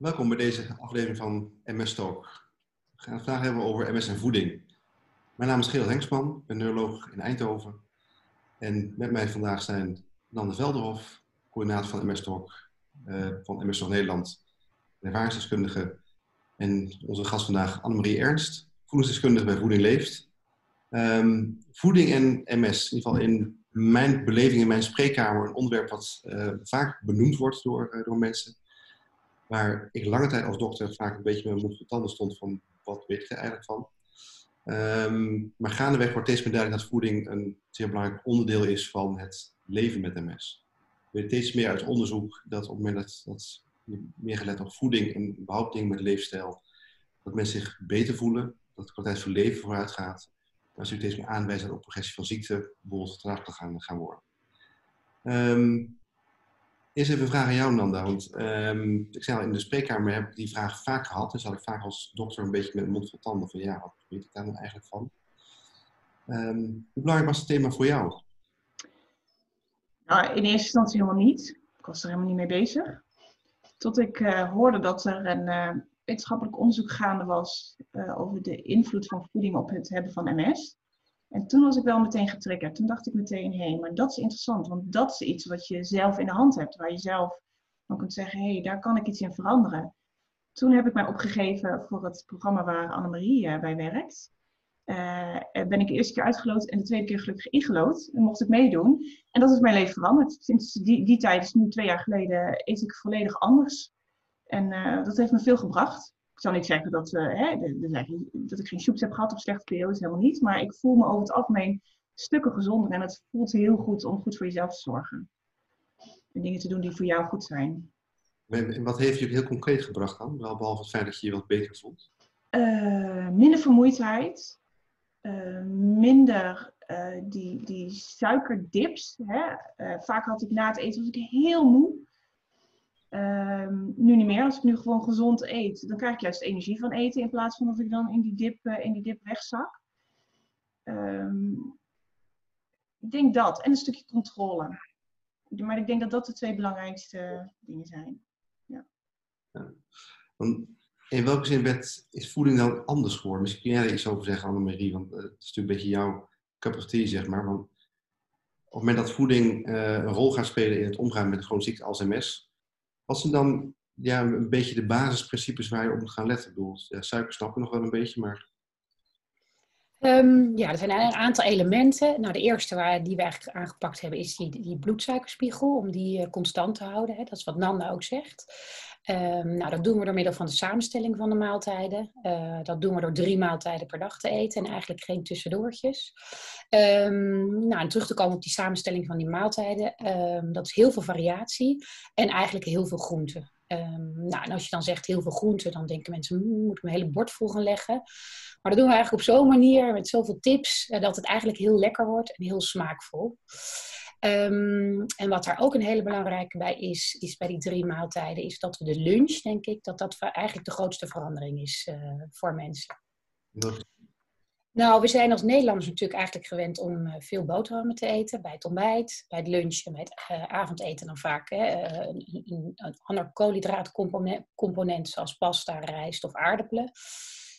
Welkom bij deze aflevering van MS Talk. We gaan het vandaag hebben over MS en voeding. Mijn naam is Gerald Hengsman, ben neuroloog in Eindhoven. En met mij vandaag zijn Nande Velderhof, coördinator van MS Talk uh, van MS Talk Nederland, ervaringsdeskundige. En onze gast vandaag Annemarie Ernst, voedingsdeskundige bij Voeding Leeft. Um, voeding en MS, in ieder geval in mijn beleving, in mijn spreekkamer, een onderwerp wat uh, vaak benoemd wordt door, uh, door mensen waar ik lange tijd als dokter vaak een beetje met mijn vol tanden stond van wat weet ik er eigenlijk van. Um, maar gaandeweg wordt steeds meer duidelijk dat voeding een zeer belangrijk onderdeel is van het leven met MS. We weten steeds meer uit onderzoek dat op het moment dat, dat meer gelet op voeding en überhaupt dingen met leefstijl, dat mensen zich beter voelen, dat de kwaliteit van leven vooruit gaat. Dat ze steeds meer aanwijzen ook progressie van ziekte bijvoorbeeld vertraagd gaan, gaan worden. Um, Eerst even een vraag aan jou, Nanda. Want um, ik zei al, in de spreekkamer heb ik die vraag vaak gehad. Dus had ik vaak als dokter een beetje met mond vol tanden van ja, wat weet ik daar nou eigenlijk van? Um, hoe belangrijk was het thema voor jou? Nou, in eerste instantie helemaal niet. Ik was er helemaal niet mee bezig. Tot ik uh, hoorde dat er een uh, wetenschappelijk onderzoek gaande was uh, over de invloed van voeding op het hebben van MS. En toen was ik wel meteen getriggerd. Toen dacht ik meteen, hé, hey, maar dat is interessant. Want dat is iets wat je zelf in de hand hebt. Waar je zelf dan kunt zeggen, hé, hey, daar kan ik iets in veranderen. Toen heb ik mij opgegeven voor het programma waar Annemarie uh, bij werkt. Uh, ben ik de eerste keer uitgeloot en de tweede keer gelukkig ingelood. En mocht ik meedoen. En dat is mijn leven veranderd. Sinds die, die tijd, dus nu twee jaar geleden, eet ik volledig anders. En uh, dat heeft me veel gebracht ik zal niet zeggen dat, uh, hè, dat ik geen soeps heb gehad of slechte periodes, helemaal niet. Maar ik voel me over het algemeen stukken gezonder. En het voelt heel goed om goed voor jezelf te zorgen. En dingen te doen die voor jou goed zijn. En wat heeft jullie heel concreet gebracht dan? Wel behalve het feit dat je je wat beter voelt? Uh, minder vermoeidheid. Uh, minder die, die suikerdips. Hè? vaak had ik na het eten was ik heel moe. Um, nu niet meer. Als ik nu gewoon gezond eet, dan krijg ik juist energie van eten in plaats van dat ik dan in die dip, uh, in die dip wegzak. Um, ik denk dat. En een stukje controle. Maar ik denk dat dat de twee belangrijkste dingen zijn. Ja. ja. In welke zin bent, is voeding dan anders geworden? Misschien kun jij er iets over zeggen, Annemarie, want het is natuurlijk een beetje jouw tea, zeg maar. Want op het moment dat voeding uh, een rol gaat spelen in het omgaan met een chronische ziekte als MS, wat zijn dan ja, een beetje de basisprincipes waar je op moet gaan letten? Ik bedoel, ja, nog wel een beetje, maar... Um, ja, er zijn een aantal elementen. Nou, de eerste waar, die we eigenlijk aangepakt hebben is die, die bloedsuikerspiegel, om die uh, constant te houden. Hè. Dat is wat Nanda ook zegt. Um, nou, dat doen we door middel van de samenstelling van de maaltijden. Uh, dat doen we door drie maaltijden per dag te eten en eigenlijk geen tussendoortjes. Um, nou, en terug te komen op die samenstelling van die maaltijden. dat is heel veel variatie en eigenlijk heel veel groenten. Nou, en als je dan zegt heel veel groenten, dan denken mensen, hm, moet ik een hele bord vol gaan leggen. Maar dat doen we eigenlijk op zo'n manier, met zoveel tips, uh, dat het eigenlijk heel lekker wordt en heel smaakvol. Um, en wat daar ook een hele belangrijke bij is, is bij die drie maaltijden, is dat we de lunch, denk ik, dat dat eigenlijk de grootste verandering is uh, voor mensen. Nou, we zijn als Nederlanders natuurlijk eigenlijk gewend om uh, veel boterhammen te eten. Bij het ontbijt, bij het lunch en bij het uh, avondeten dan vaak hè, een, een, een, ander koolhydraatcomponent zoals pasta, rijst of aardappelen.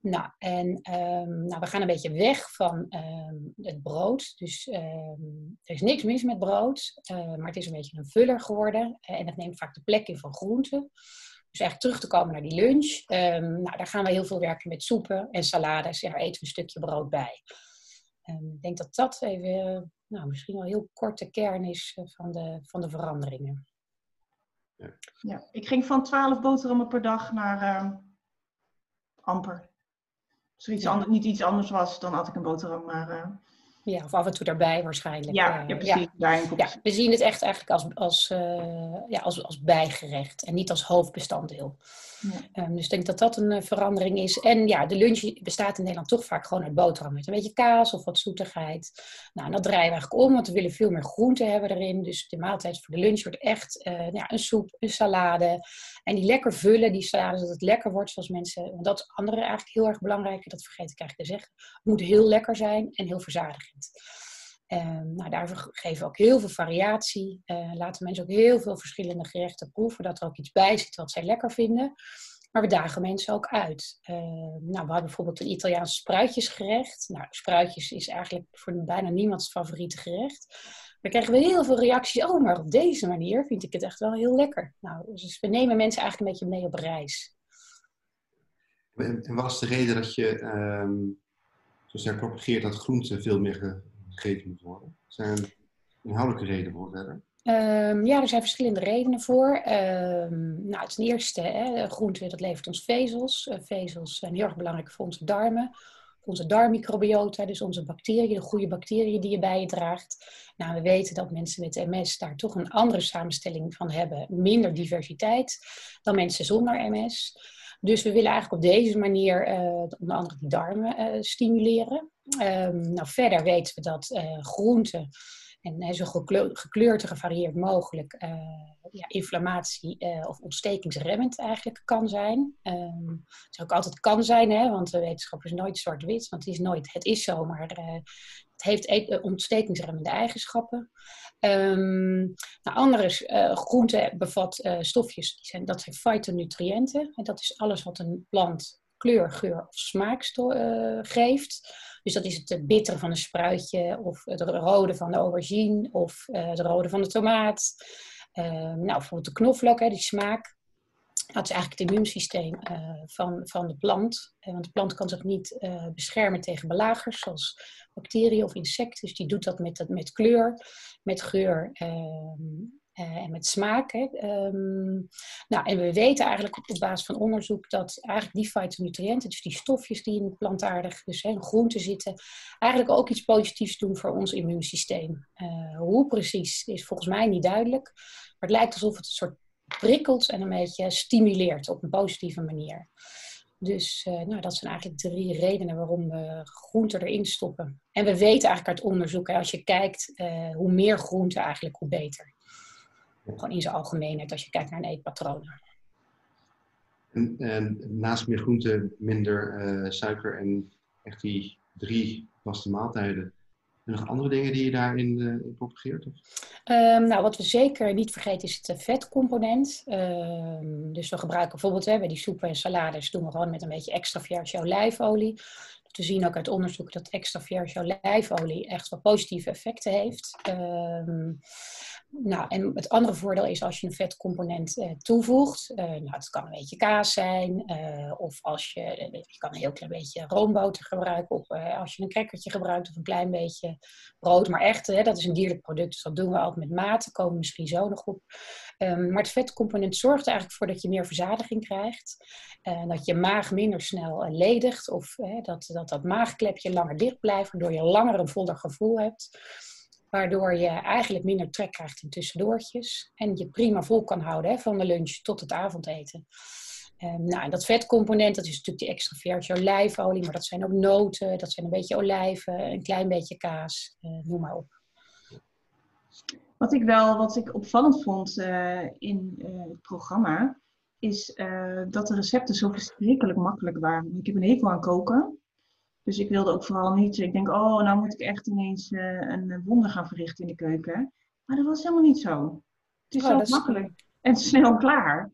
Nou, en um, nou, we gaan een beetje weg van um, het brood. Dus um, er is niks mis met brood, maar het is een beetje een vuller geworden. En dat neemt vaak de plek in van groenten. Dus eigenlijk terug te komen naar die lunch. nou, daar gaan we heel veel werken met soepen en salades. Daar eten we een stukje brood bij. ik denk dat dat even, nou, misschien wel een heel korte kern is uh, van, de, van de veranderingen. Ja. ja, ik ging van 12 boterhammen per dag naar amper als er iets ja. anders, niet iets anders was, dan had ik een boterham. Maar, uh... Ja, of af en toe daarbij waarschijnlijk. Ja, ja precies. Ja. ja. we zien het echt eigenlijk als, als, uh, ja, als, als bijgerecht en niet als hoofdbestanddeel. Ja. Um, dus ik denk dat dat een uh, verandering is. En ja, de lunch bestaat in Nederland toch vaak gewoon uit boterham met een beetje kaas of wat zoetigheid. Nou, en dat draaien we eigenlijk om, want we willen veel meer groente hebben erin. Dus de maaltijd voor de lunch wordt echt uh, ja, een soep, een salade. En die lekker vullen, die salade, dat het lekker wordt zoals mensen... Want dat is andere eigenlijk heel erg belangrijk, dat vergeet ik eigenlijk te zeggen. Het moet heel lekker zijn en heel verzadigend. Um, nou, daarvoor geven we ook heel veel variatie. Uh, laten mensen ook heel veel verschillende gerechten proeven, dat er ook iets bij zit wat zij lekker vinden. Maar we dagen mensen ook uit. Uh, nou, we hadden bijvoorbeeld een Italiaans spruitjesgerecht. Nou, spruitjes is eigenlijk voor bijna niemands favoriete gerecht. Dan krijgen we heel veel reacties. Oh, maar op deze manier vind ik het echt wel heel lekker. Nou, dus we nemen mensen eigenlijk een beetje mee op reis. En wat is de reden dat je um, zo sterk propageert dat groenten veel meer gegeten moet worden? Zijn er inhoudelijke redenen voor verder? Um, ja, er zijn verschillende redenen voor. Um, nou, ten eerste, hè, groente dat levert ons vezels. Uh, vezels zijn heel erg belangrijk voor onze darmen onze darmmicrobiota, dus onze bacteriën, de goede bacteriën die je bij je draagt. Nou, we weten dat mensen met MS daar toch een andere samenstelling van hebben, minder diversiteit dan mensen zonder MS. Dus we willen eigenlijk op deze manier uh, onder andere die darmen uh, stimuleren. Um, nou, verder weten we dat uh, groenten en zo gekleurd en gevarieerd mogelijk uh, ja, inflammatie uh, of ontstekingsremmend eigenlijk kan zijn. Um, het is ook altijd kan zijn, hè, want de wetenschap is nooit zwart-wit, want het is nooit, het is zo, maar het heeft e-, ontstekingsremmende eigenschappen. Um, nou, andere groenten bevat stofjes, die zijn, dat zijn fytonutriënten. En dat is alles wat een plant kleur, geur of smaak geeft. Dus dat is het bittere van een spruitje, of het rode van de aubergine, of uh, het rode van de tomaat. Uh, nou, bijvoorbeeld de knoflook, hè, die smaak. Dat is eigenlijk het immuunsysteem van, van de plant. want de plant kan zich niet beschermen tegen belagers, zoals bacteriën of insecten. Dus die doet dat met, met kleur, met geur ehm, en met smaak. Hè. Um, nou, en we weten eigenlijk op, basis van onderzoek dat eigenlijk die fytonutriënten, dus die stofjes die in plantaardig, dus in groenten zitten, eigenlijk ook iets positiefs doen voor ons immuunsysteem. Uh, hoe precies is volgens mij niet duidelijk, maar het lijkt alsof het een soort prikkelt en een beetje stimuleert op een positieve manier. Dus uh, nou, dat zijn eigenlijk drie redenen waarom we groenten erin stoppen. En we weten eigenlijk uit onderzoek, als je kijkt, hoe meer groente eigenlijk, hoe beter. Gewoon in zijn algemeenheid als je kijkt naar een eetpatroon. En, en naast meer groente, minder uh, suiker en echt die drie vaste maaltijden. En nog andere dingen die je daarin uh, propageert? Um, nou, wat we zeker niet vergeten is het vetcomponent. Um, dus we gebruiken bijvoorbeeld hè, bij die soepen en salades doen we gewoon met een beetje extra vierge olijfolie. We zien ook uit onderzoek dat extra vierge olijfolie echt wel positieve effecten heeft. Um, nou, en het andere voordeel is als je een vetcomponent uh, toevoegt. Uh, nou, het kan een beetje kaas zijn. Uh, of als je, je kan een heel klein beetje roomboter gebruiken. Of als je een crackertje gebruikt of een klein beetje brood. Maar echt, dat is een dierlijk product. Dus dat doen we altijd met mate. Komen misschien zo nog op. Um, maar het vetcomponent zorgt er eigenlijk voor dat je meer verzadiging krijgt. dat je maag minder snel ledigt. Of dat, dat dat maagklepje langer dicht blijft. Waardoor je langer een voller gevoel hebt. Waardoor je eigenlijk minder trek krijgt in tussendoortjes. En je prima vol kan houden hè, van de lunch tot het avondeten. Um, nou, en dat vetcomponent, dat is natuurlijk die extra virgin olijfolie. Maar dat zijn ook noten, dat zijn een beetje olijven, een klein beetje kaas, uh, noem maar op. Wat ik wel, wat ik opvallend vond uh, in uh, het programma, is dat de recepten zo verschrikkelijk makkelijk waren. Ik heb een hekel aan koken. Dus ik wilde ook vooral niet, ik denk, oh, nou moet ik echt ineens uh, een wonder gaan verrichten in de keuken. Maar dat was helemaal niet zo. Het is oh, zo makkelijk en snel klaar.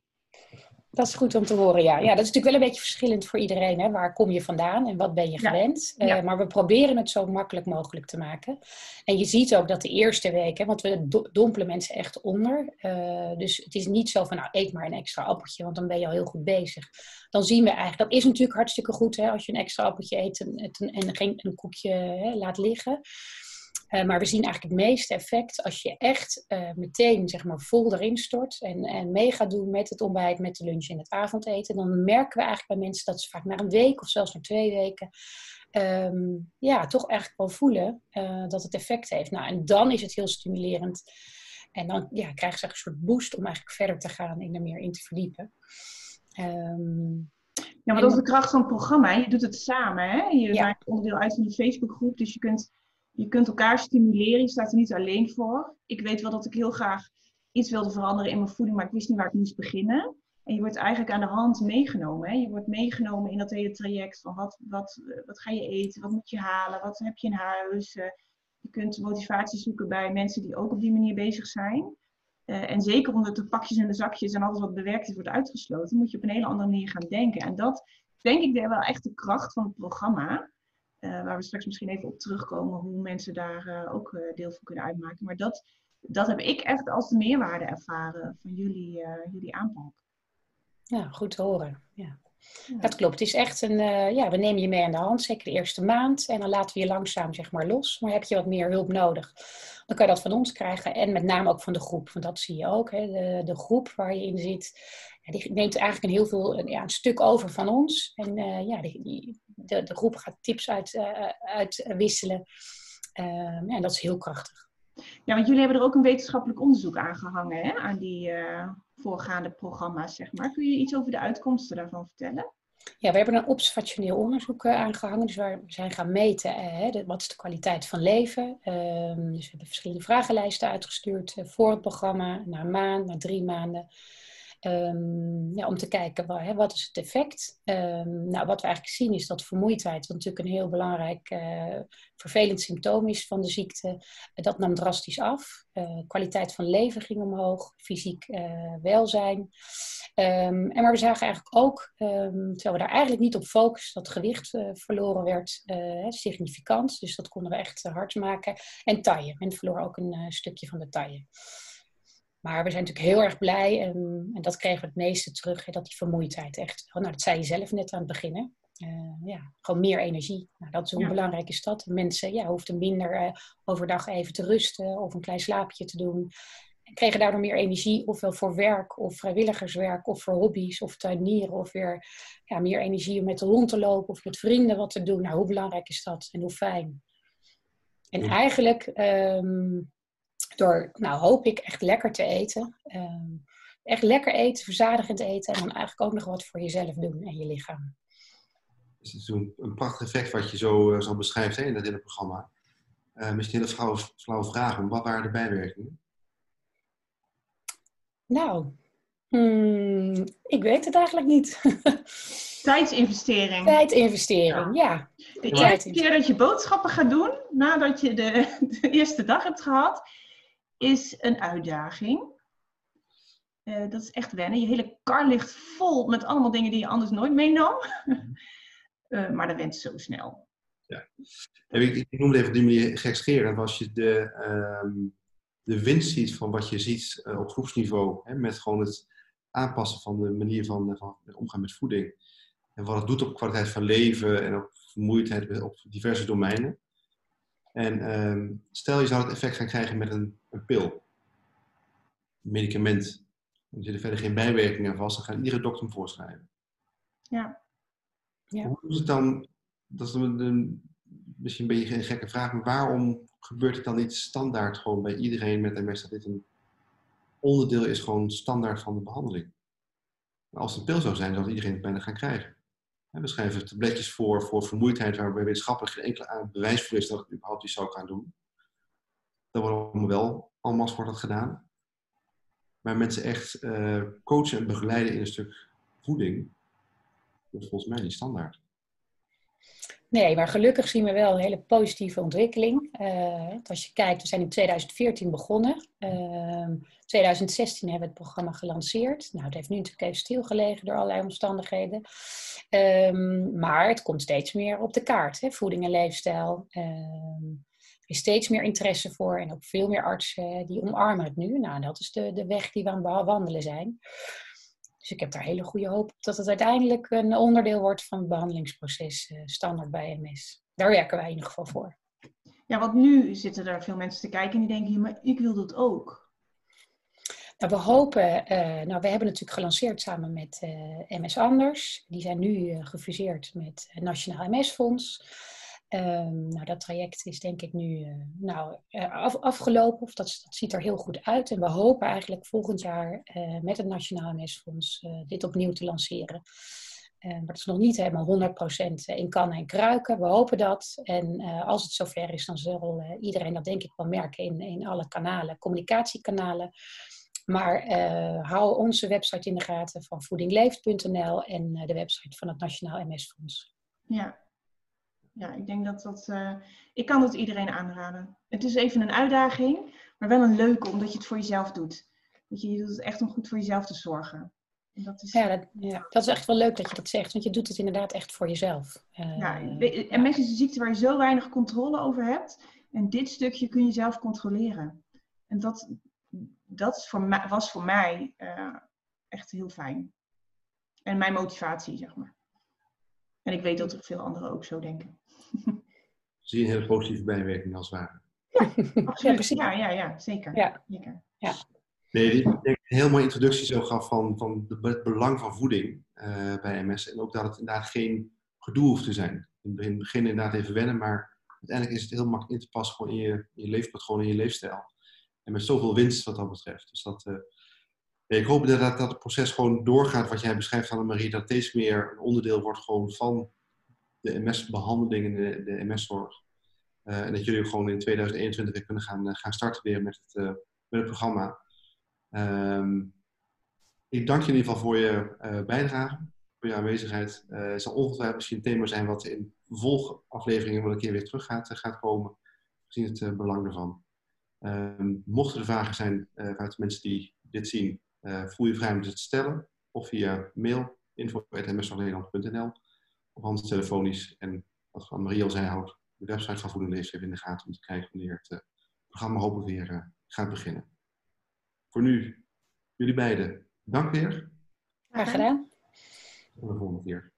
Dat is goed om te horen, ja. Ja, dat is natuurlijk wel een beetje verschillend voor iedereen. Hè? Waar kom je vandaan en wat ben je gewend? Uh, maar we proberen het zo makkelijk mogelijk te maken. En je ziet ook dat de eerste weken, want we dompelen mensen echt onder. Uh, dus het is niet zo van, nou, eet maar een extra appeltje, want dan ben je al heel goed bezig. Dan zien we eigenlijk, dat is natuurlijk hartstikke goed hè, als je een extra appeltje eet en, en geen een koekje hè, laat liggen. Uh, maar we zien eigenlijk het meeste effect als je echt uh, meteen zeg maar, vol erin stort en, en mee gaat doen met het ontbijt, met de lunch en het avondeten. Dan merken we eigenlijk bij mensen dat ze vaak na een week of zelfs na twee weken um, ja, toch eigenlijk wel voelen uh, dat het effect heeft. Nou, en dan is het heel stimulerend. En dan ja, krijgen ze een soort boost om eigenlijk verder te gaan en er meer in te verdiepen. Um, ja, maar dat is de kracht van het programma. Je doet het samen. Hè? Je ja. maakt onderdeel uit van een Facebookgroep. Dus je kunt je kunt elkaar stimuleren, je staat er niet alleen voor. Ik weet wel dat ik heel graag iets wilde veranderen in mijn voeding, maar ik wist niet waar ik moest beginnen. En je wordt eigenlijk aan de hand meegenomen. Hè? Je wordt meegenomen in dat hele traject van wat, wat, wat ga je eten, wat moet je halen, wat heb je in huis. Eh, Je kunt motivatie zoeken bij mensen die ook op die manier bezig zijn. Uh, en zeker omdat de pakjes en de zakjes en alles wat bewerkt is wordt uitgesloten, moet je op een hele andere manier gaan denken. En dat denk ik wel echt de kracht van het programma. Uh, waar we straks misschien even op terugkomen, hoe mensen daar uh, ook deel van kunnen uitmaken. Maar dat, dat heb ik echt als de meerwaarde ervaren van jullie, jullie aanpak. Ja, goed te horen. Ja. Dat klopt. Het is echt een, ja, we nemen je mee aan de hand, zeker de eerste maand. En dan laten we je langzaam zeg maar los. Maar heb je wat meer hulp nodig, dan kan je dat van ons krijgen. En met name ook van de groep, want dat zie je ook. Hè. De, de groep waar je in zit, ja, die neemt eigenlijk een heel veel, een, ja, een stuk over van ons. En ja, die, die, de, de groep gaat tips uit, uh, uitwisselen. Ehm, en dat is heel krachtig. Ja, want jullie hebben er ook een wetenschappelijk onderzoek aan gehangen, hè? aan die voorgaande programma's, zeg maar. Kun je iets over de uitkomsten daarvan vertellen? Ja, we hebben een observationeel onderzoek uh, aangehangen. Dus waar we zijn gaan meten uh, de, wat is de kwaliteit van leven. Uh, dus we hebben verschillende vragenlijsten uitgestuurd eh, voor het programma, na een maand, na drie maanden. Um, ja, om te kijken wat, hè, wat is het effect. Um, nou, wat we eigenlijk zien is dat vermoeidheid, wat natuurlijk een heel belangrijk uh, vervelend symptoom is van de ziekte, uh, dat nam drastisch af. Uh, kwaliteit van leven ging omhoog, fysiek welzijn. Um, en maar we zagen eigenlijk ook, terwijl we daar eigenlijk niet op focussen, dat gewicht verloren werd significant. Dus dat konden we echt hard maken. En taille. Men verloor ook een stukje van de taille. Maar we zijn natuurlijk heel erg blij en, en dat kregen we het meeste terug, dat die vermoeidheid echt, oh, nou dat zei je zelf net aan het begin, uh, ja, gewoon meer energie. Nou, dat is, hoe ja. belangrijk is dat? Mensen ja, hoefden minder uh, overdag even te rusten of een klein slaapje te doen. En kregen daardoor meer energie, ofwel voor werk of vrijwilligerswerk of voor hobby's of tuinieren. Of weer ja, meer energie om met de hond te lopen of met vrienden wat te doen. Nou, hoe belangrijk is dat en hoe fijn? En ja. eigenlijk um, door, nou hoop ik, echt lekker te eten. Um, echt lekker eten, verzadigend eten. En dan eigenlijk ook nog wat voor jezelf doen en je lichaam. Het is een, een prachtig effect wat je zo, zo beschrijft hè, in dat hele programma. Uh, misschien een flauwe, flauwe vraag, maar wat waren de bijwerkingen? Nou, hmm, ik weet het eigenlijk niet. Tijdsinvestering. Tijdinvestering, ja. ja. De eerste keer dat je boodschappen gaat doen, nadat je de, de eerste dag hebt gehad, is een uitdaging. Uh, dat is echt wennen. Je hele kar ligt vol met allemaal dingen die je anders nooit meenam. uh, maar dat went zo snel. Ja. Ik, ik noemde even op die manier gekscherend. Als je de, um, de winst ziet van wat je ziet uh, op groepsniveau, hè, met gewoon het aanpassen van de manier van, van omgaan met voeding. En wat het doet op kwaliteit van leven en op vermoeidheid op diverse domeinen. En um, stel je zou het effect gaan krijgen met een, een pil, een medicament. Er zitten verder geen bijwerkingen vast, dan gaat iedere dokter hem voorschrijven. Ja. ja. Hoe is het dan, dat is een, een, misschien een beetje een gekke vraag, maar waarom gebeurt het dan niet standaard gewoon bij iedereen met MS dat dit een onderdeel is gewoon standaard van de behandeling? Maar als het een pil zou zijn, zou iedereen het bijna gaan krijgen. We schrijven tabletjes voor, voor vermoeidheid, waarbij wetenschappelijk geen enkele bewijs voor is dat het überhaupt iets zou gaan doen. Dat wordt wel, allemaal wordt gedaan. Maar mensen echt uh, coachen en begeleiden in een stuk voeding, dat is volgens mij niet standaard. Nee, maar gelukkig zien we wel een hele positieve ontwikkeling. Uh, als je kijkt, we zijn in 2014 begonnen. Uh, 2016 hebben we het programma gelanceerd. Nou, het heeft nu natuurlijk even stilgelegen door allerlei omstandigheden. Um, maar het komt steeds meer op de kaart. Hè? Voeding en leefstijl. Um, er is steeds meer interesse voor en ook veel meer artsen die omarmen het nu. Nou, dat is de, de weg die we aan het wandelen zijn. Dus ik heb daar hele goede hoop op dat het uiteindelijk een onderdeel wordt van het behandelingsproces uh, standaard bij MS. Daar werken wij in ieder geval voor. Ja, want nu zitten er veel mensen te kijken en die denken, maar ik wil dat ook. Nou, we hopen, uh, nou we hebben natuurlijk gelanceerd samen met uh, MS Anders. Die zijn nu uh, gefuseerd met het Nationaal MS-fonds. Um, nou, dat traject is denk ik nu uh, nou, uh, af, afgelopen. Of dat, ziet er heel goed uit. En we hopen eigenlijk volgend jaar uh, met het Nationaal MS-fonds dit opnieuw te lanceren. maar het is nog niet helemaal 100% in kan en kruiken. We hopen dat. En als het zover is, dan zal iedereen dat denk ik wel merken in, in alle kanalen, communicatiekanalen. Maar hou onze website in de gaten van voedingleeft.nl en de website van het Nationaal MS-fonds. Ja, Ja, ik denk dat dat. eh, ik kan dat iedereen aanraden. Het is even een uitdaging, maar wel een leuke, omdat je het voor jezelf doet. Weet je, je doet het echt om goed voor jezelf te zorgen. En dat is, Ja, dat, ja, dat is echt wel leuk dat je dat zegt, want je doet het inderdaad echt voor jezelf. Eh, ja, we- MS is een ziekte waar je zo weinig controle over hebt. En dit stukje kun je zelf controleren. En dat, dat is voor mij, was voor mij eh, echt heel fijn. En mijn motivatie, zeg maar. En ik weet dat er veel anderen ook zo denken. Zie je een hele positieve bijwerking als het ware. Absoluut. precies. Ja, ja, ja, zeker. Ja. zeker. Nee, die, ik denk een heel mooie introductie zo gaf van, van de- het belang van voeding eh, bij MS. En ook dat het inderdaad geen gedoe hoeft te zijn. In het begin, inderdaad even wennen, maar uiteindelijk is het heel makkelijk in te passen gewoon in je, in je leefpatroon, in je leefstijl. En met zoveel winst wat dat betreft. Dus dat, eh, ik hoop dat, dat dat het proces gewoon doorgaat wat jij beschrijft, Annemarie. Dat steeds meer een onderdeel wordt gewoon van de MS-behandeling en de, de MS-zorg. Eh, en dat jullie gewoon in 2021 weer kunnen gaan, eh, gaan starten weer met het, eh, programma. Ehm, ik dank je in ieder geval voor je bijdrage, voor je aanwezigheid. Het zal ongetwijfeld misschien een thema zijn wat in volgafleveringen wel een keer weer terug gaat, komen, gezien het belang ervan. Ehm, mochten er vragen zijn vanuit mensen die dit zien, voel je vrij om ze te stellen. Of via mail, info.msnederland.nl of anders telefonisch. En wat van Marie al zei, houdt de website van Voeding Leefs even in de gaten om te kijken wanneer het eh, programma hopelijk weer eh, gaat beginnen. Voor nu, jullie beiden, dank weer. Graag gedaan. Tot de volgende keer.